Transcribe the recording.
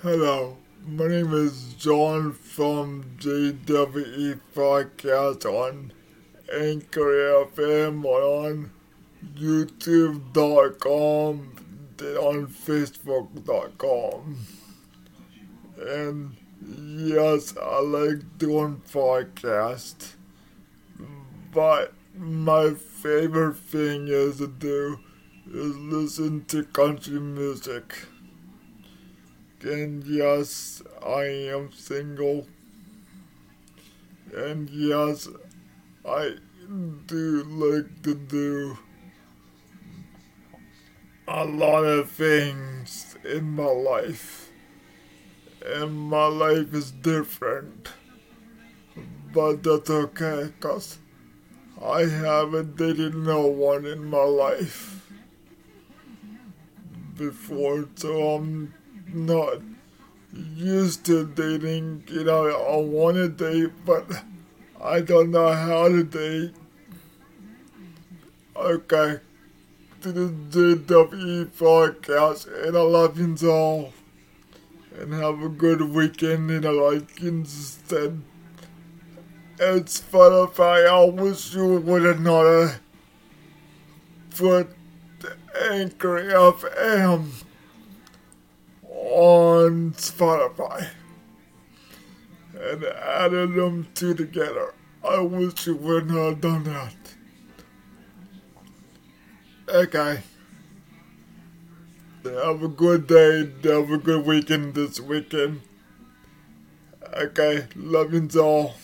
Hello, my name is John from JWE Podcast on Anchor FM on YouTube.com on Facebook.com. And yes, I like doing podcasts, but my favorite thing is to do is listen to country music. And yes, I am single. And yes, I do like to do a lot of things in my life. And my life is different. But that's okay, cause I haven't dated no one in my life before, so I'm not used to dating. You know, I want to date, but I don't know how to date. Okay, to the JWE podcast, and I love you all. And have a good weekend, and I like you said. It's Spotify. I wish you would have not put Anchor FM on Spotify and added them two together. I wish you would not have done that. Okay. Have a good day. Have a good weekend this weekend. Okay. Love you all.